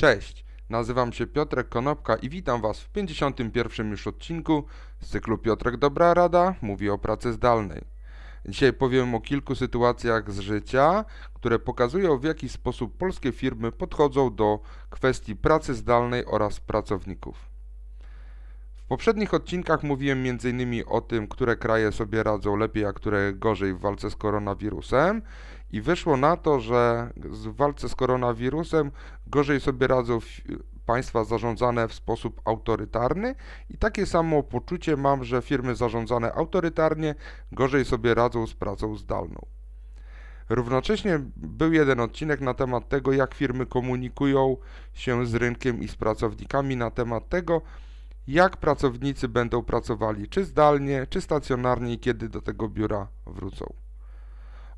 Cześć, nazywam się Piotrek Konopka i witam Was w 51 już odcinku z cyklu Piotrek Dobra Rada mówi o pracy zdalnej. Dzisiaj powiem o kilku sytuacjach z życia, które pokazują w jaki sposób polskie firmy podchodzą do kwestii pracy zdalnej oraz pracowników. W poprzednich odcinkach mówiłem m.in. o tym, które kraje sobie radzą lepiej, a które gorzej w walce z koronawirusem i wyszło na to, że w walce z koronawirusem gorzej sobie radzą państwa zarządzane w sposób autorytarny i takie samo poczucie mam, że firmy zarządzane autorytarnie gorzej sobie radzą z pracą zdalną. Równocześnie był jeden odcinek na temat tego, jak firmy komunikują się z rynkiem i z pracownikami na temat tego, jak pracownicy będą pracowali, czy zdalnie, czy stacjonarnie i kiedy do tego biura wrócą.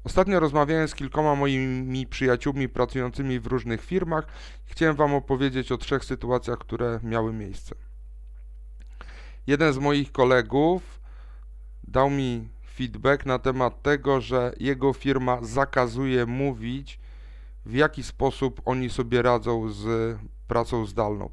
Ostatnio rozmawiałem z kilkoma moimi przyjaciółmi pracującymi w różnych firmach. Chciałem Wam opowiedzieć o trzech sytuacjach, które miały miejsce. Jeden z moich kolegów dał mi feedback na temat tego, że jego firma zakazuje mówić, w jaki sposób oni sobie radzą z pracą zdalną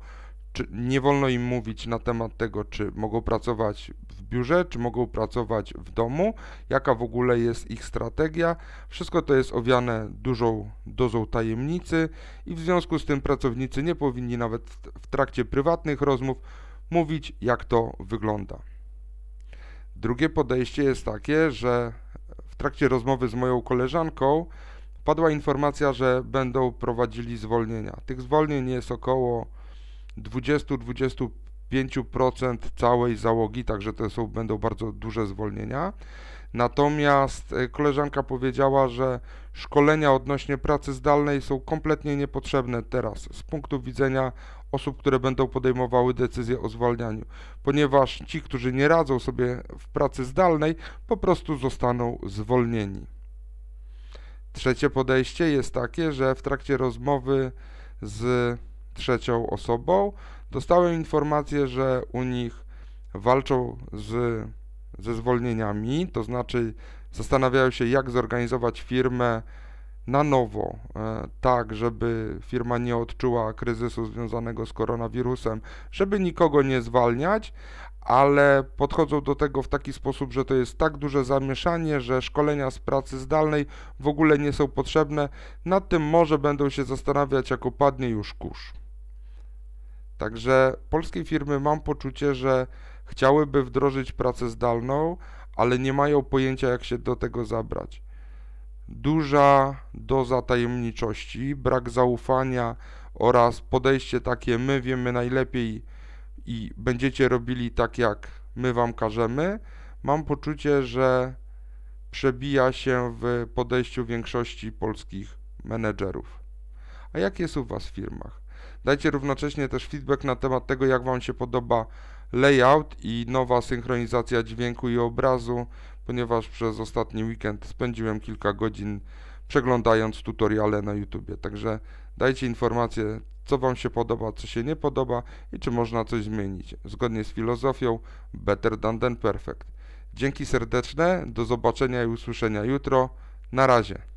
czy nie wolno im mówić na temat tego, czy mogą pracować w biurze, czy mogą pracować w domu, jaka w ogóle jest ich strategia. Wszystko to jest owiane dużą dozą tajemnicy i w związku z tym pracownicy nie powinni nawet w trakcie prywatnych rozmów mówić, jak to wygląda. Drugie podejście jest takie, że w trakcie rozmowy z moją koleżanką padła informacja, że będą prowadzili zwolnienia. Tych zwolnień jest około 20-25% całej załogi, także to są, będą bardzo duże zwolnienia. Natomiast e, koleżanka powiedziała, że szkolenia odnośnie pracy zdalnej są kompletnie niepotrzebne teraz z punktu widzenia osób, które będą podejmowały decyzję o zwalnianiu, ponieważ ci, którzy nie radzą sobie w pracy zdalnej, po prostu zostaną zwolnieni. Trzecie podejście jest takie, że w trakcie rozmowy z trzecią osobą. Dostałem informację, że u nich walczą z, ze zwolnieniami, to znaczy zastanawiają się, jak zorganizować firmę na nowo, e, tak, żeby firma nie odczuła kryzysu związanego z koronawirusem, żeby nikogo nie zwalniać, ale podchodzą do tego w taki sposób, że to jest tak duże zamieszanie, że szkolenia z pracy zdalnej w ogóle nie są potrzebne. Nad tym może będą się zastanawiać, jak opadnie już kurz. Także polskie firmy mam poczucie, że chciałyby wdrożyć pracę zdalną, ale nie mają pojęcia, jak się do tego zabrać. Duża doza tajemniczości, brak zaufania oraz podejście takie my wiemy najlepiej i będziecie robili tak, jak my wam każemy, mam poczucie, że przebija się w podejściu większości polskich menedżerów. A jak jest u was w firmach? Dajcie równocześnie też feedback na temat tego, jak Wam się podoba layout i nowa synchronizacja dźwięku i obrazu, ponieważ przez ostatni weekend spędziłem kilka godzin przeglądając tutoriale na YouTube. Także dajcie informacje, co Wam się podoba, co się nie podoba i czy można coś zmienić. Zgodnie z filozofią Better than, than perfect. Dzięki serdeczne, do zobaczenia i usłyszenia jutro. Na razie.